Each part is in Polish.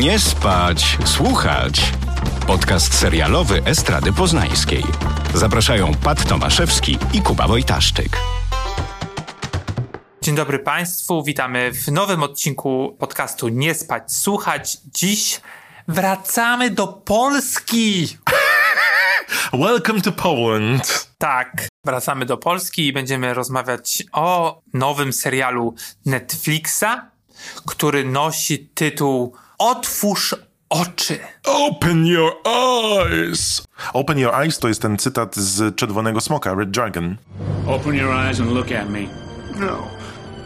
Nie spać, słuchać. Podcast serialowy Estrady Poznańskiej. Zapraszają Pat Tomaszewski i Kuba Wojtaszczyk. Dzień dobry Państwu, witamy w nowym odcinku podcastu Nie spać, słuchać. Dziś wracamy do Polski. Welcome to Poland. Tak, wracamy do Polski i będziemy rozmawiać o nowym serialu Netflixa, który nosi tytuł Otwórz oczy. Open your eyes. Open your eyes to jest ten cytat z Czerwonego Smoka, Red Dragon. Open your eyes and look at me. No.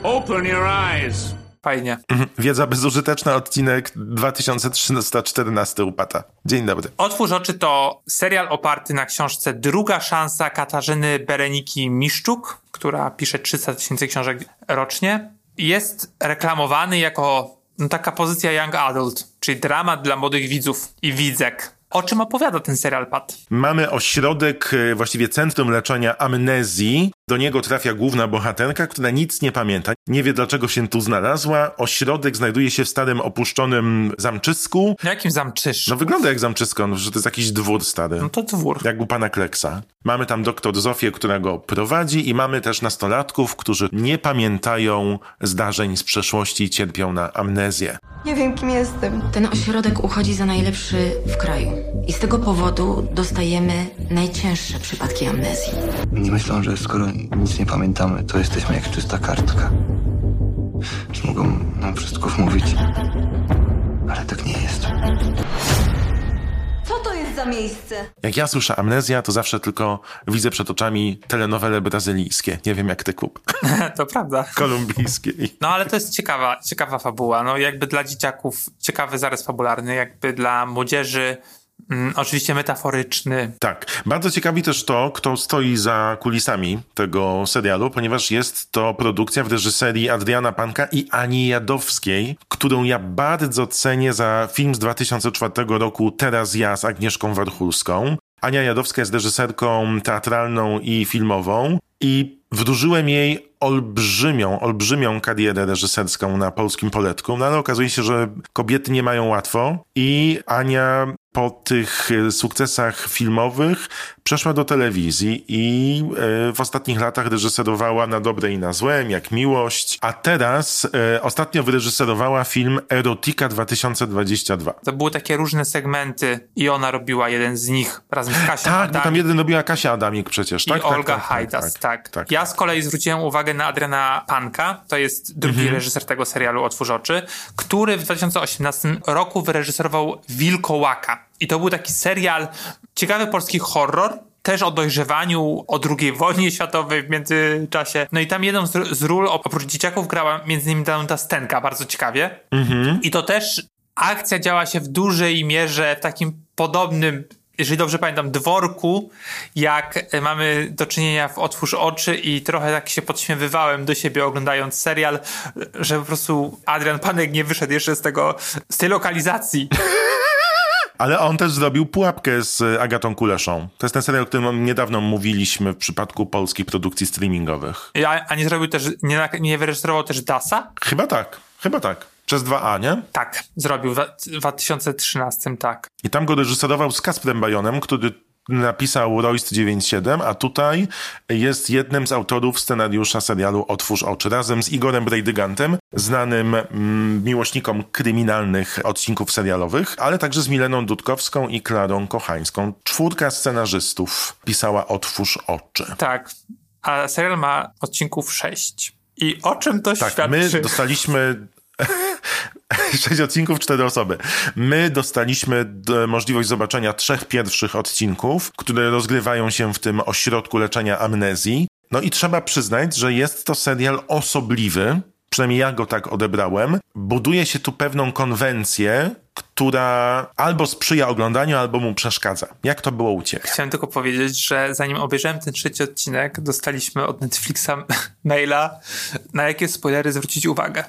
Open your eyes. Fajnie. Mhm. Wiedza bezużyteczna, odcinek 2314 upata. Dzień dobry. Otwórz oczy to serial oparty na książce Druga szansa Katarzyny Bereniki Miszczuk, która pisze 300 tysięcy książek rocznie. Jest reklamowany jako no, taka pozycja young adult, czyli dramat dla młodych widzów i widzek. O czym opowiada ten serial, Pat? Mamy ośrodek, e, właściwie centrum leczenia amnezji. Do niego trafia główna bohaterka, która nic nie pamięta. Nie wie, dlaczego się tu znalazła. Ośrodek znajduje się w starym, opuszczonym zamczysku. No jakim zamczysz? No wygląda jak zamczysko, no, że to jest jakiś dwór stary. No to dwór. Jak u pana Kleksa. Mamy tam doktor Zofię, która go prowadzi i mamy też nastolatków, którzy nie pamiętają zdarzeń z przeszłości i cierpią na amnezję. Nie wiem, kim jestem. Ten ośrodek uchodzi za najlepszy w kraju. I z tego powodu dostajemy najcięższe przypadki amnezji. Nie myślą, że skoro nic nie pamiętamy, to jesteśmy jak czysta kartka. Że mogą nam wszystko wmówić. Ale tak nie jest. Co to jest za miejsce? Jak ja słyszę amnezja, to zawsze tylko widzę przed oczami telenowele brazylijskie. Nie wiem jak ty kup. to prawda. Kolumbijskie. No ale to jest ciekawa, ciekawa fabuła. No jakby dla dzieciaków ciekawy zarys fabularny, jakby dla młodzieży Mm, oczywiście metaforyczny. Tak. Bardzo ciekawi też to, kto stoi za kulisami tego serialu, ponieważ jest to produkcja w reżyserii Adriana Panka i Ani Jadowskiej, którą ja bardzo cenię za film z 2004 roku Teraz ja z Agnieszką Warchulską. Ania Jadowska jest reżyserką teatralną i filmową i wdłużyłem jej olbrzymią, olbrzymią karierę reżyserską na polskim poletku, no ale okazuje się, że kobiety nie mają łatwo i Ania po tych e, sukcesach filmowych przeszła do telewizji i e, w ostatnich latach reżyserowała na dobre i na złe, jak Miłość, a teraz e, ostatnio wyreżyserowała film Erotika 2022. To były takie różne segmenty i ona robiła jeden z nich razem z Kasią Tak, Adamik. bo tam jeden robiła Kasia Adamik przecież, tak? I tak, Olga tak, Hajdas, tak, tak, tak, Ja tak. z kolei zwróciłem uwagę na Adriana Panka, to jest drugi Mhm. reżyser tego serialu Otwórz oczy, który w 2018 roku wyreżyserował Wilkołaka. I to był taki serial, ciekawy polski horror, też o dojrzewaniu, o II wojnie światowej w międzyczasie. No i tam jedną z, z ról, oprócz dzieciaków, grała między innymi Danuta Stenka, bardzo ciekawie. I to też akcja działa się w dużej mierze w takim podobnym jeżeli dobrze pamiętam, dworku, jak mamy do czynienia w Otwórz oczy i trochę tak się podśmiewywałem do siebie oglądając serial, że po prostu Adrian Panek nie wyszedł jeszcze z tego, z tej lokalizacji. Ale on też zrobił pułapkę z Agatą Kuleszą. To jest ten serial, o którym niedawno mówiliśmy w przypadku polskich produkcji streamingowych. A, a nie zrobił też, nie, nie wyrejestrował też Dasa? Chyba tak, chyba tak. Przez 2A, nie? Tak, zrobił w w 2013, tak. I tam go reżyserował z Kasprem Bajonem, który napisał Royst 97, a tutaj jest jednym z autorów scenariusza serialu Otwórz oczy, razem z Igorem Brejdygantem, znanym mm, miłośnikom kryminalnych odcinków serialowych, ale także z Mileną Dudkowską i Klarą Kochańską. Czwórka scenarzystów pisała Otwórz oczy. Tak, a serial ma odcinków 6. I o czym to Tak, świadczy? my dostaliśmy sześć odcinków, cztery osoby. My dostaliśmy d- możliwość zobaczenia trzech pierwszych odcinków, które rozgrywają się w tym ośrodku leczenia amnezji. No i trzeba przyznać, że jest to serial osobliwy, przynajmniej ja go tak odebrałem. Buduje się tu pewną konwencję, która albo sprzyja oglądaniu, albo mu przeszkadza. Jak to było u ciebie? Chciałem tylko powiedzieć, że zanim obejrzałem ten trzeci odcinek, dostaliśmy od Netflixa maila, na jakie spoilery zwrócić uwagę.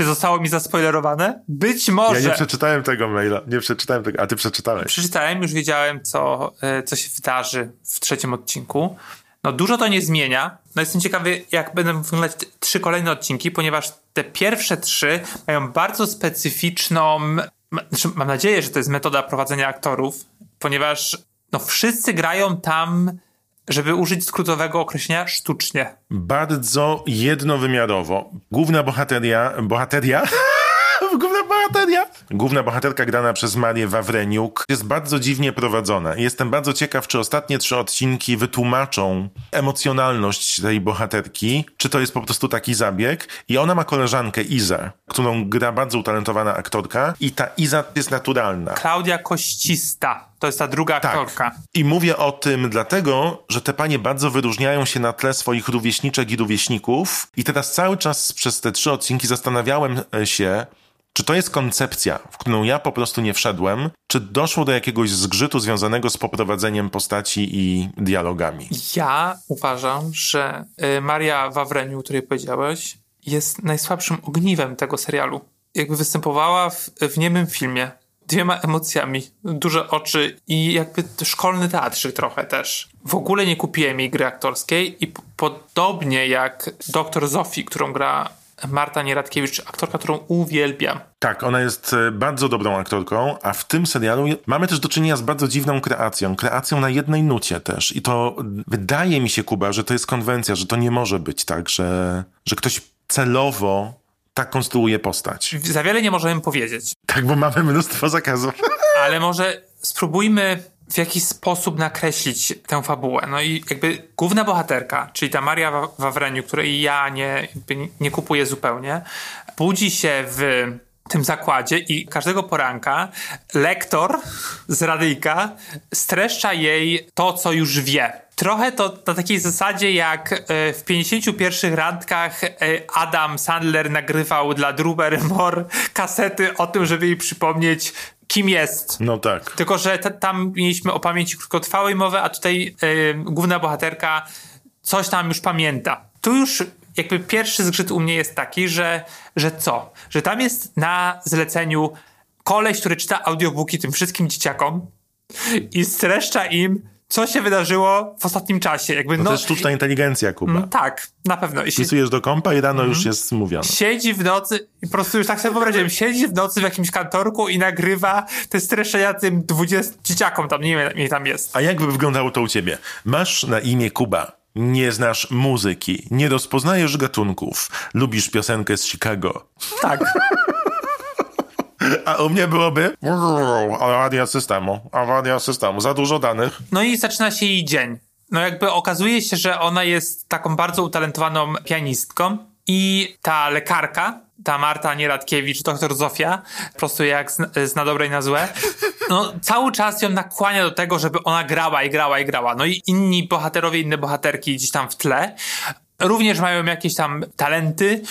Czy zostało mi zaspoilerowane? Być Ja może. nie przeczytałem tego maila, nie przeczytałem tego, a ty przeczytałeś. Przeczytałem, już wiedziałem, co, e, co się wydarzy w trzecim odcinku. No dużo to nie zmienia. No jestem ciekawy, jak będą wyglądać trzy kolejne odcinki, ponieważ te pierwsze trzy mają bardzo specyficzną, znaczy mam nadzieję, że to jest metoda prowadzenia aktorów, ponieważ no wszyscy grają tam, żeby użyć skrótowego określenia sztucznie. Bardzo jednowymiarowo. Główna bohateria, bohateria? Główna bohateria? Główna bohaterka grana przez Marię Wawreniuk jest bardzo dziwnie prowadzona. Jestem bardzo ciekaw, czy ostatnie trzy odcinki wytłumaczą emocjonalność tej bohaterki, czy to jest po prostu taki zabieg. I ona ma koleżankę Izę, którą gra bardzo utalentowana aktorka i ta Iza jest naturalna. Klaudia Koścista, to jest ta druga Tak. aktorka. I mówię o tym dlatego, że te panie bardzo wyróżniają się na tle swoich rówieśniczek i rówieśników. I teraz cały czas przez te trzy odcinki zastanawiałem e, się, czy to jest koncepcja, w którą ja po prostu nie wszedłem, czy doszło do jakiegoś zgrzytu związanego z poprowadzeniem postaci i dialogami. Ja uważam, że y, Maria Wawreniu, o której powiedziałeś, jest najsłabszym ogniwem tego serialu. Jakby występowała w, w niemym filmie. Dwiema emocjami, duże oczy i jakby szkolny teatrzyk trochę też. W ogóle nie kupiłem jej gry aktorskiej i podobnie jak doktor Zofii, którą gra Marta Nieradkiewicz, aktorka, którą uwielbiam. Tak, ona jest e, bardzo dobrą aktorką, a w tym serialu mamy też do czynienia z bardzo dziwną kreacją. Kreacją na jednej nucie też. I to wydaje mi się, Kuba, że to jest konwencja, że to nie może być tak, że, że ktoś celowo tak konstruuje postać. Za wiele nie możemy powiedzieć. Tak, bo mamy mnóstwo zakazów. Ale może spróbujmy w jakiś sposób nakreślić tę fabułę. No i jakby główna bohaterka, czyli ta Maria Wa- Wawreniu, której ja nie, nie kupuję zupełnie, budzi się w tym zakładzie i każdego poranka lektor z radyjka streszcza jej to, co już wie. Trochę to na takiej zasadzie, jak e, w 51 randkach e, Adam Sandler nagrywał dla Drew Barrymore kasety o tym, żeby jej przypomnieć, kim jest. No tak. Tylko, że ta, tam mieliśmy o pamięci krótkotrwałej mowę, a tutaj e, główna bohaterka coś tam już pamięta. Tu już jakby pierwszy zgrzyt u mnie jest taki, że, że co? Że tam jest na zleceniu koleś, który czyta audiobooki tym wszystkim dzieciakom i streszcza im, co się wydarzyło w ostatnim czasie. Jakby, No no, to jest sztuczna inteligencja, Kuba. no tak, na pewno. I Wpisujesz do kompa i rano Mhm. już jest mówione. siedzi w nocy i po prostu już tak sobie wyobraziłem, siedzi w nocy w jakimś kantorku i nagrywa te streszczenia tym 20 dzieciakom tam, nie wiem, tam jest. A jak by wyglądało to u ciebie? Masz na imię Kuba. Nie znasz muzyki, nie rozpoznajesz gatunków, lubisz piosenkę z Chicago. Tak. A u mnie byłoby awaria systemu, awaria systemu, za dużo danych. No i zaczyna się jej dzień. No jakby okazuje się, że ona jest taką bardzo utalentowaną pianistką i ta lekarka, ta Marta Nieradkiewicz, doktor Zofia, po prostu jak zna, zna dobre i na złe, no cały czas ją nakłania do tego, żeby ona grała i grała i grała. No i inni bohaterowie, inne bohaterki gdzieś tam w tle również mają jakieś tam talenty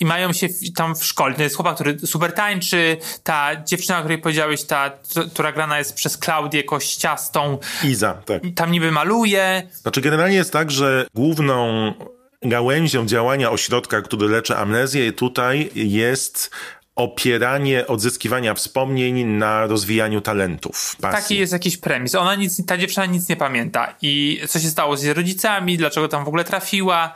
i mają się tam w szkole. To jest chłopak, który super tańczy, ta dziewczyna, o której powiedziałeś, ta, która grana jest przez Klaudię Kościastą, Iza, tak. tam niby maluje. Znaczy generalnie jest tak, że główną gałęzią działania ośrodka, który leczy amnezję tutaj jest opieranie odzyskiwania wspomnień na rozwijaniu talentów. Pasji. Taki jest jakiś premis. Ona nic, ta dziewczyna nic nie pamięta. I co się stało z jej rodzicami, dlaczego tam w ogóle trafiła.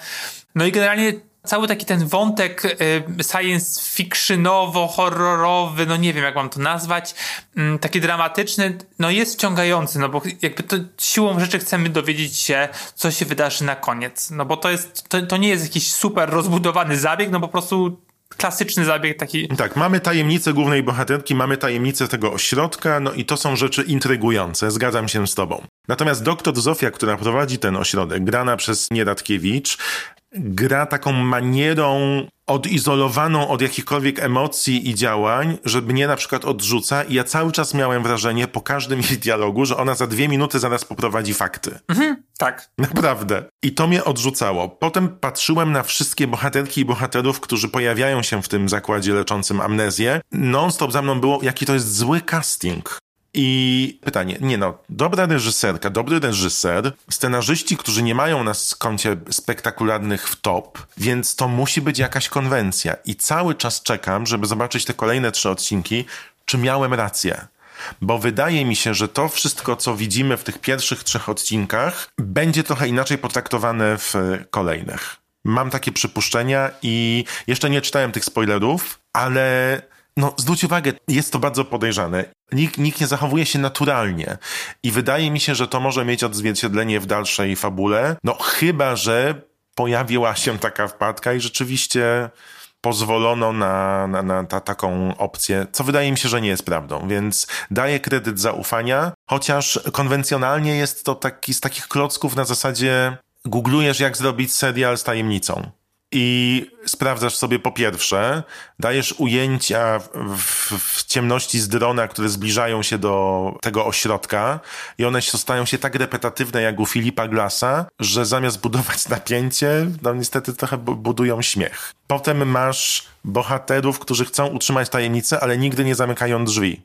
No i generalnie cały taki ten wątek y, science fictionowo-horrorowy, no nie wiem jak mam to nazwać, mm, taki dramatyczny, no jest wciągający, no bo jakby to siłą rzeczy chcemy dowiedzieć się, co się wydarzy na koniec. No bo to jest, to, to nie jest jakiś super rozbudowany zabieg, no po prostu klasyczny zabieg taki Tak, mamy tajemnicę głównej bohaterki, mamy tajemnicę tego ośrodka, no i to są rzeczy intrygujące, zgadzam się z tobą. Natomiast doktor Zofia, która prowadzi ten ośrodek, grana przez Nieradkiewicz, gra taką manierą odizolowaną od jakichkolwiek emocji i działań, że mnie na przykład odrzuca i ja cały czas miałem wrażenie po każdym jej dialogu, że ona za dwie minuty zaraz poprowadzi fakty. tak. Naprawdę. I to mnie odrzucało. Potem patrzyłem na wszystkie bohaterki i bohaterów, którzy pojawiają się w tym zakładzie leczącym amnezję. Non-stop za mną było, jaki to jest zły casting. I pytanie, nie no, dobra reżyserka, dobry reżyser, scenarzyści, którzy nie mają na koncie spektakularnych w top, więc to musi być jakaś konwencja. I cały czas czekam, żeby zobaczyć te kolejne trzy odcinki, czy miałem rację. bo wydaje mi się, że to wszystko, co widzimy w tych pierwszych trzech odcinkach, będzie trochę inaczej potraktowane w kolejnych. Mam takie przypuszczenia i jeszcze nie czytałem tych spoilerów, ale no, zwróć uwagę, jest to bardzo podejrzane. Nikt, nikt nie zachowuje się naturalnie. I wydaje mi się, że to może mieć odzwierciedlenie w dalszej fabule. No, chyba, że pojawiła się taka wpadka i rzeczywiście pozwolono na, na, na ta, taką opcję, co wydaje mi się, że nie jest prawdą, więc daję kredyt zaufania, chociaż konwencjonalnie jest to taki z takich klocków na zasadzie googlujesz jak zrobić serial z tajemnicą i sprawdzasz sobie po pierwsze, dajesz ujęcia w, w, ciemności z drona, które zbliżają się do tego ośrodka i one stają się tak repetatywne jak u Filipa Glassa, że zamiast budować napięcie, no niestety trochę budują śmiech. Potem masz bohaterów, którzy chcą utrzymać tajemnicę, ale nigdy nie zamykają drzwi.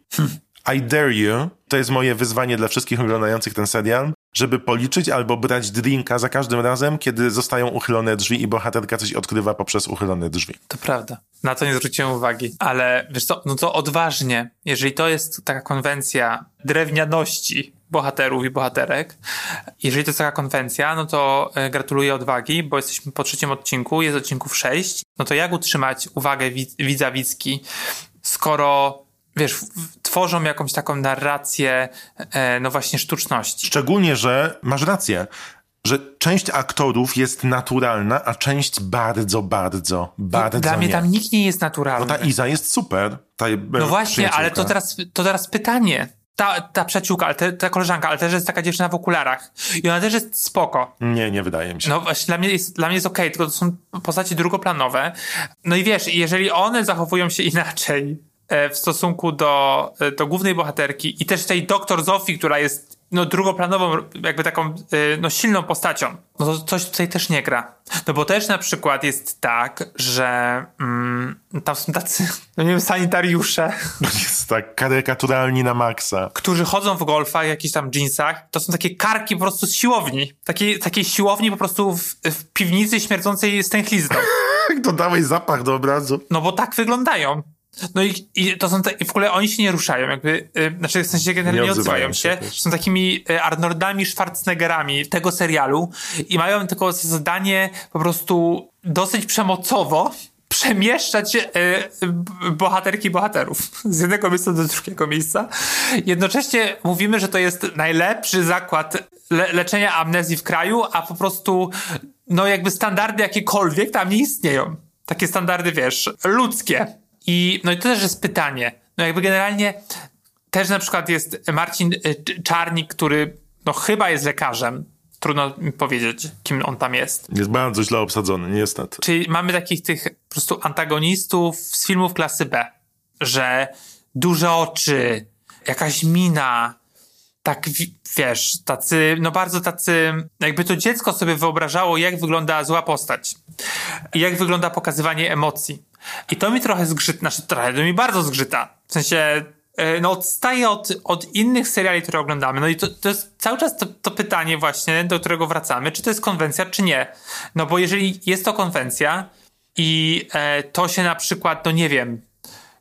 I dare you, to jest moje wyzwanie dla wszystkich oglądających ten serial, żeby policzyć albo brać drinka za każdym razem, kiedy zostają uchylone drzwi i bohaterka coś odkrywa poprzez uchylone drzwi. To prawda. Na to nie zwróciłem uwagi. Ale wiesz co, no to odważnie, jeżeli to jest taka konwencja drewnianości bohaterów i bohaterek, jeżeli to jest taka konwencja, no to e, gratuluję odwagi, bo jesteśmy po trzecim odcinku, jest odcinków sześć, no to jak utrzymać uwagę widza widzki, skoro wiesz, tworzą jakąś taką narrację, e, no właśnie, sztuczności. Szczególnie, że masz rację, że część aktorów jest naturalna, a część bardzo, bardzo, bardzo Dla mnie nie. tam nikt nie jest naturalny. No ta Iza jest super. Ta, e, no właśnie, ale to teraz, to teraz pytanie. Ta, ta przyjaciółka, ale te, ta koleżanka, ale też jest taka dziewczyna w okularach. I ona też jest spoko. Nie, nie wydaje mi się. No właśnie, dla mnie jest, dla mnie jest okej, okay, tylko to są postaci drugoplanowe. No i wiesz, jeżeli one zachowują się inaczej, w stosunku do, e, do głównej bohaterki i też tej doktor Zofii, która jest no, drugoplanową, jakby taką e, no, silną postacią, no to coś tutaj też nie gra. No bo też na przykład jest tak, że mm, tam są tacy, no nie wiem, sanitariusze. Jest tak karykaturalni na maksa. Którzy chodzą w golfach, jakichś tam jeansach. To są takie karki po prostu z siłowni. Takiej, takiej siłowni po prostu w, w piwnicy śmierdzącej stęchlizną. Dodałeś zapach do obrazu. No bo tak wyglądają. No i, i to są te, i w ogóle oni się nie ruszają, jakby, yy, znaczy w sensie generalnie nie, nie odzywają się. się są takimi y, Arnoldami Schwarzeneggerami tego serialu i mają tylko zadanie po prostu dosyć przemocowo przemieszczać y, bohaterki bohaterów z jednego miejsca do drugiego miejsca. Jednocześnie mówimy, że to jest najlepszy zakład le leczenia amnezji w kraju, a po prostu no jakby standardy jakiekolwiek tam nie istnieją. Takie standardy, wiesz, ludzkie i, no i to też jest pytanie. No jakby generalnie też na przykład jest Marcin y, Czarnik, który no chyba jest lekarzem. Trudno mi powiedzieć, kim on tam jest. Jest bardzo źle obsadzony, niestety. Czyli mamy takich tych po prostu antagonistów z filmów klasy B, że duże oczy, jakaś mina, tak wiesz, tacy, no bardzo tacy, jakby to dziecko sobie wyobrażało, jak wygląda zła postać. I jak wygląda pokazywanie emocji. I to mi trochę zgrzyta, znaczy trochę, to mi bardzo zgrzyta. W sensie, e, no odstaje od, od innych seriali, które oglądamy. No i to, to jest cały czas to, to pytanie właśnie, do którego wracamy, czy to jest konwencja, czy nie. No bo jeżeli jest to konwencja i e, to się na przykład, no nie wiem,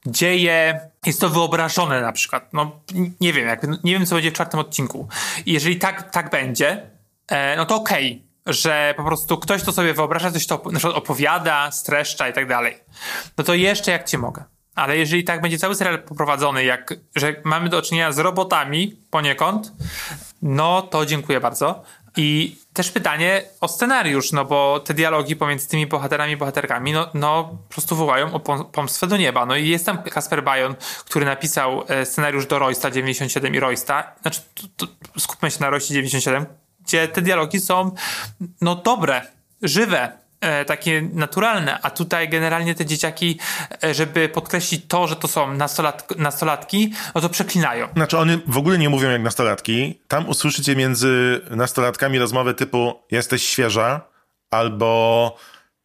dzieje, jest to wyobrażone na przykład, no nie wiem, jak, nie wiem co będzie w czwartym odcinku. I jeżeli tak, tak będzie, e, no to okej. Okay że po prostu ktoś to sobie wyobraża, coś to opowiada, streszcza i tak dalej. No to jeszcze jak cię mogę. Ale jeżeli tak będzie cały serial poprowadzony, jak, że mamy do czynienia z robotami poniekąd, no to dziękuję bardzo. I też pytanie o scenariusz, no bo te dialogi pomiędzy tymi bohaterami i bohaterkami, no, no po prostu wołają o pomstwę do nieba. No i jest tam Kasper Bajon, który napisał e, scenariusz do Roysta 97 i Roysta. Znaczy, to, to skupmy się na Royście 97, gdzie te dialogi są no dobre, żywe, takie naturalne, a tutaj generalnie te dzieciaki, e, żeby podkreślić to, że to są nastolat nastolatki, no to przeklinają. Znaczy oni w ogóle nie mówią jak nastolatki. Tam usłyszycie między nastolatkami rozmowę typu jesteś świeża albo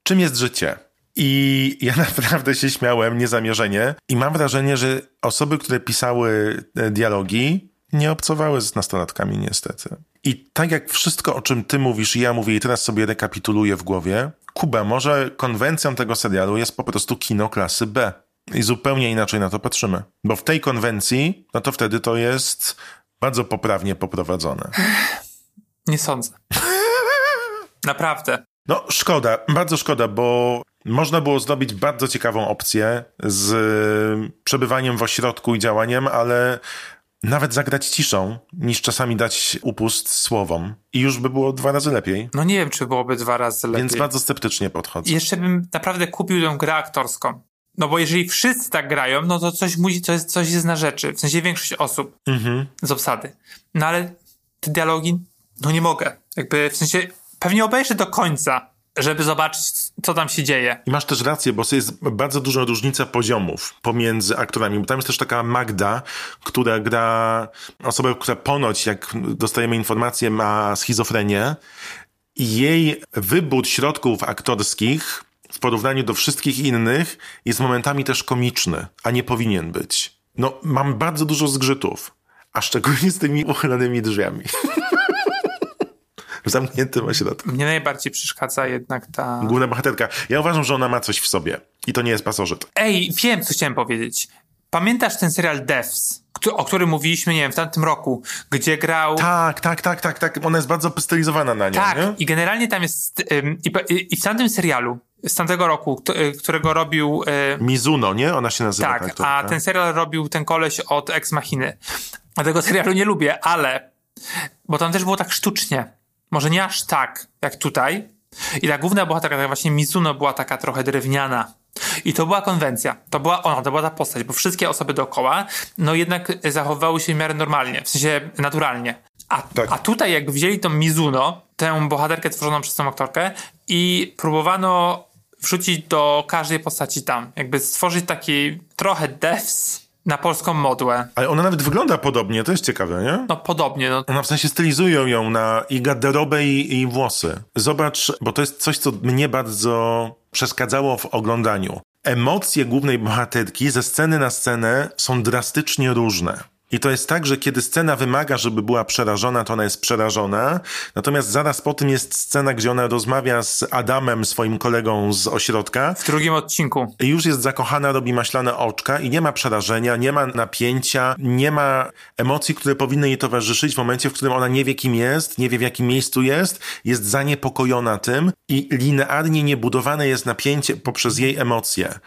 czym jest życie. I ja naprawdę się śmiałem niezamierzenie i mam wrażenie, że osoby, które pisały e, dialogi, nie obcowały z nastolatkami niestety. I tak jak wszystko, o czym ty mówisz i ja mówię i teraz sobie rekapituluję w głowie, Kuba, może konwencją tego serialu jest po prostu kino klasy B. i zupełnie inaczej na to patrzymy. Bo w tej konwencji, no to wtedy to jest bardzo poprawnie poprowadzone. Nie sądzę. Naprawdę. No, szkoda, bardzo szkoda, bo można było zrobić bardzo ciekawą opcję z przebywaniem w ośrodku i działaniem, ale nawet zagrać ciszą, niż czasami dać upust słowom. I już by było dwa razy lepiej. No nie wiem, czy byłoby dwa razy lepiej. Więc bardzo sceptycznie podchodzę. Jeszcze bym naprawdę kupił tę grę aktorską. No bo jeżeli wszyscy tak grają, no to coś musi, to jest, coś jest na rzeczy. W sensie większość osób Mhm. z obsady. No ale te dialogi, no nie mogę. Jakby w sensie pewnie obejrzę do końca, żeby zobaczyć, co tam się dzieje. I masz też rację, bo jest bardzo duża różnica poziomów pomiędzy aktorami. Bo tam jest też taka Magda, która gra osobę, która ponoć, jak dostajemy informację, ma schizofrenię. I jej wybór środków aktorskich w porównaniu do wszystkich innych jest momentami też komiczny, a nie powinien być. No, mam bardzo dużo zgrzytów, a szczególnie z tymi uchylonymi drzwiami. w zamkniętym ośrodku. Mnie najbardziej przeszkadza jednak ta... Główna bohaterka. Ja uważam, że ona ma coś w sobie. I to nie jest pasożyt. Ej, wiem, co chciałem powiedzieć. Pamiętasz ten serial Devs, o którym mówiliśmy, nie wiem, w tamtym roku, gdzie grał... Tak, tak, tak, tak, tak. Ona jest bardzo stylizowana na nią, Tak, nie? i generalnie tam jest... i, w tamtym serialu, z tamtego roku, y, którego robił... y, Mizuno, nie? Ona się nazywa tak, tak. a aktorka. ten serial robił ten koleś od Ex Machiny. A tego serialu nie lubię, ale... Bo tam też było tak sztucznie. Może nie aż tak, jak tutaj. I ta główna bohaterka, tak właśnie Mizuno, była taka trochę drewniana. I to była konwencja. To była ona, to była ta postać, bo wszystkie osoby dookoła, no jednak zachowywały się w miarę normalnie, w sensie naturalnie. A, Tak. a tutaj jakby wzięli tą Mizuno, tę bohaterkę tworzoną przez tą aktorkę i próbowano wrzucić do każdej postaci tam. Jakby stworzyć taki trochę devs na polską modłę. Ale ona nawet wygląda podobnie, to jest ciekawe, nie? No podobnie, no Ona w sensie stylizują ją na i garderobę i, i włosy. Zobacz, bo to jest coś, co mnie bardzo przeszkadzało w oglądaniu. Emocje głównej bohaterki ze sceny na scenę są drastycznie różne. I to jest tak, że kiedy scena wymaga, żeby była przerażona, to ona jest przerażona. Natomiast zaraz po tym jest scena, gdzie ona rozmawia z Adamem, swoim kolegą z ośrodka. w drugim odcinku. Już jest zakochana, robi maślane oczka i nie ma przerażenia, nie ma napięcia, nie ma emocji, które powinny jej towarzyszyć w momencie, w którym ona nie wie, kim jest, nie wie, w jakim miejscu jest, jest zaniepokojona tym i linearnie niebudowane jest napięcie poprzez jej emocje.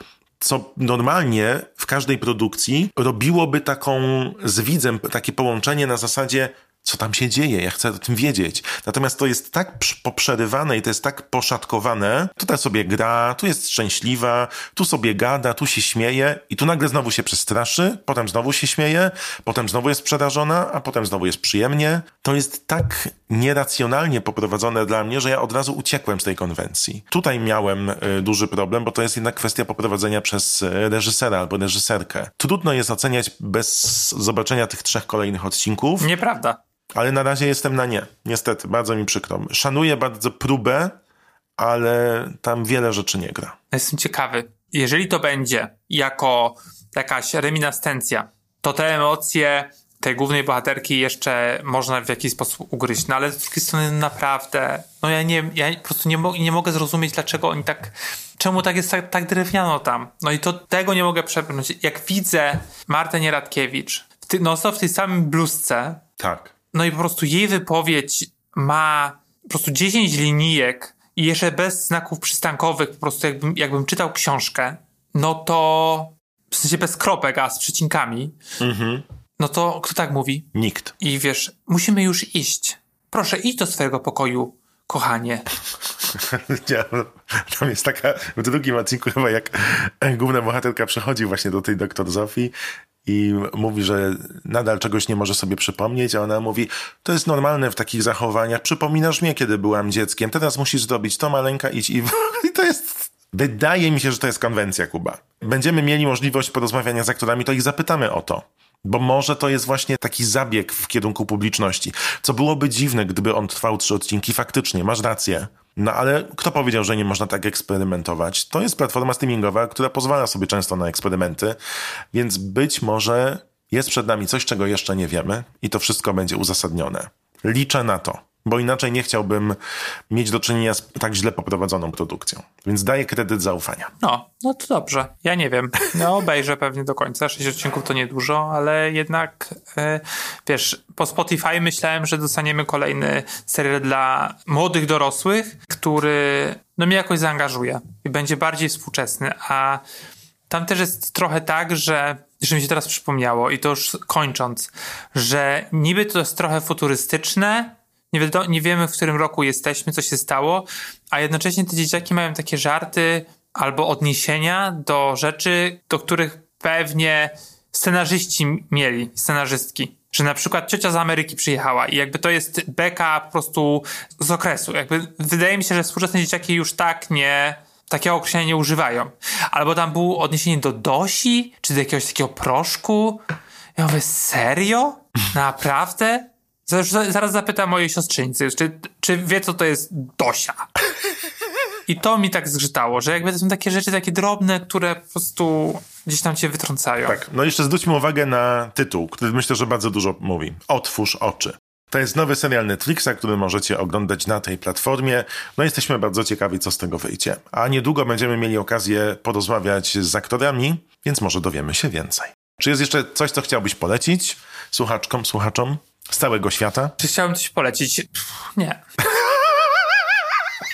Co normalnie w każdej produkcji robiłoby taką z widzem, takie połączenie na zasadzie co tam się dzieje, ja chcę o tym wiedzieć. Natomiast to jest tak poprzerywane i to jest tak poszatkowane, tutaj sobie gra, tu jest szczęśliwa, tu sobie gada, tu się śmieje i tu nagle znowu się przestraszy, potem znowu się śmieje, potem znowu jest przerażona, a potem znowu jest przyjemnie. To jest tak nieracjonalnie poprowadzone dla mnie, że ja od razu uciekłem z tej konwencji. Tutaj miałem y, duży problem, bo to jest jednak kwestia poprowadzenia przez y, reżysera albo reżyserkę. Trudno jest oceniać bez zobaczenia tych trzech kolejnych odcinków. Nieprawda. Ale na razie jestem na nie. Niestety, bardzo mi przykro. Szanuję bardzo próbę, ale tam wiele rzeczy nie gra. Jestem ciekawy. Jeżeli to będzie jako jakaś reminiscencja, to te emocje tej głównej bohaterki jeszcze można w jakiś sposób ugryźć. No ale z drugiej strony naprawdę, no ja nie, ja po prostu nie, mo- nie mogę zrozumieć, dlaczego oni tak, czemu tak jest tak, tak drewniano tam. No i to tego nie mogę przebrnąć. Jak widzę Martę Nieradkiewicz, w ty, no w tej samym bluzce, Tak. no i po prostu jej wypowiedź ma po prostu 10 linijek i jeszcze bez znaków przystankowych, po prostu jakbym, jakbym czytał książkę, no to w sensie bez kropek, a z przecinkami, no to kto tak mówi? Nikt. I wiesz, musimy już iść. Proszę, idź do swojego pokoju, kochanie. Nie, Tam jest taka, w drugim odcinku chyba jak główna bohaterka przychodzi właśnie do tej doktor Zofii i mówi, że nadal czegoś nie może sobie przypomnieć, a ona mówi, to jest normalne w takich zachowaniach, przypominasz mnie, kiedy byłam dzieckiem, teraz musisz zrobić to, maleńka, idź i, i to jest... Wydaje mi się, że to jest konwencja, Kuba. Będziemy mieli możliwość porozmawiania z aktorami, to ich zapytamy o to. Bo może to jest właśnie taki zabieg w kierunku publiczności. Co byłoby dziwne, gdyby on trwał trzy odcinki. Faktycznie, masz rację. No ale kto powiedział, że nie można tak eksperymentować? To jest platforma streamingowa, która pozwala sobie często na eksperymenty, więc być może jest przed nami coś, czego jeszcze nie wiemy i to wszystko będzie uzasadnione. Liczę na to. Bo inaczej nie chciałbym mieć do czynienia z tak źle poprowadzoną produkcją. Więc daję kredyt zaufania. No, no to dobrze. Ja nie wiem. No, obejrzę pewnie do końca. Sześć odcinków to niedużo, ale jednak e, wiesz, po Spotify myślałem, że dostaniemy kolejny serial dla młodych dorosłych, który no mnie jakoś zaangażuje i będzie bardziej współczesny, a tam też jest trochę tak, że że mi się teraz przypomniało i to już kończąc, że niby to jest trochę futurystyczne, nie, wiadomo, nie wiemy, w którym roku jesteśmy, co się stało, a jednocześnie te dzieciaki mają takie żarty albo odniesienia do rzeczy, do których pewnie scenarzyści mieli, scenarzystki. Że na przykład ciocia z Ameryki przyjechała i jakby to jest beka po prostu z okresu. Jakby wydaje mi się, że współczesne dzieciaki już tak nie, takiego określenia nie używają. Albo tam było odniesienie do dosi, czy do jakiegoś takiego proszku. Ja mówię, serio? Naprawdę? Zaraz, zapytam mojej siostrzeńcy, czy, czy wie, co to jest dosia. I to mi tak zgrzytało, że jakby to są takie rzeczy, takie drobne, które po prostu gdzieś tam cię wytrącają. Tak, no jeszcze zwróćmy uwagę na tytuł, który myślę, że bardzo dużo mówi. Otwórz oczy. To jest nowy serial Netflixa, który możecie oglądać na tej platformie. No jesteśmy bardzo ciekawi, co z tego wyjdzie. A niedługo będziemy mieli okazję porozmawiać z aktorami, więc może dowiemy się więcej. Czy jest jeszcze coś, co chciałbyś polecić słuchaczkom, słuchaczom z całego świata? Czy chciałbym coś polecić? Pff, nie.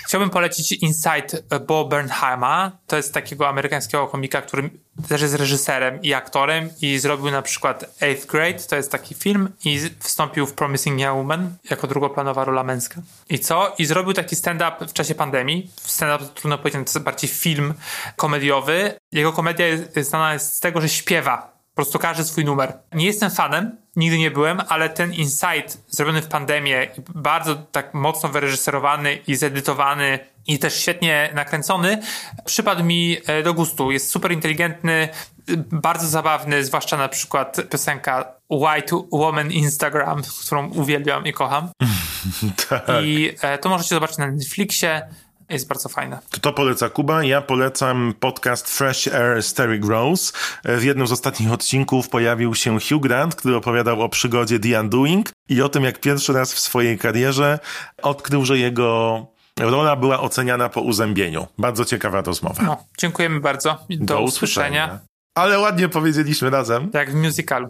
Chciałbym polecić Inside Bo Bernheima. To jest takiego amerykańskiego komika, który też jest reżyserem i aktorem i zrobił na przykład Eighth Grade, to jest taki film i wstąpił w Promising Young Woman jako drugoplanowa rola męska. I co? I zrobił taki stand-up w czasie pandemii. Stand-up to trudno powiedzieć, to jest bardziej film komediowy. Jego komedia jest, znana jest z tego, że śpiewa prostu każdy swój numer. Nie jestem fanem, nigdy nie byłem, ale ten insight zrobiony w pandemię, bardzo tak mocno wyreżyserowany i zedytowany i też świetnie nakręcony, przypadł mi e, do gustu. Jest super inteligentny, bardzo zabawny, zwłaszcza na przykład piosenka White Woman Instagram, którą uwielbiam i kocham. tak. I e, to możecie zobaczyć na Netflixie jest bardzo fajne. To, to poleca Kuba. Ja polecam podcast Fresh Air Sterry Rose. W jednym z ostatnich odcinków pojawił się Hugh Grant, który opowiadał o przygodzie The Undoing i o tym, jak pierwszy raz w swojej karierze odkrył, że jego rola była oceniana po uzębieniu. Bardzo ciekawa rozmowa. No, dziękujemy bardzo. Do, Do usłyszenia. usłyszenia. Ale ładnie powiedzieliśmy razem. Jak w musicalu.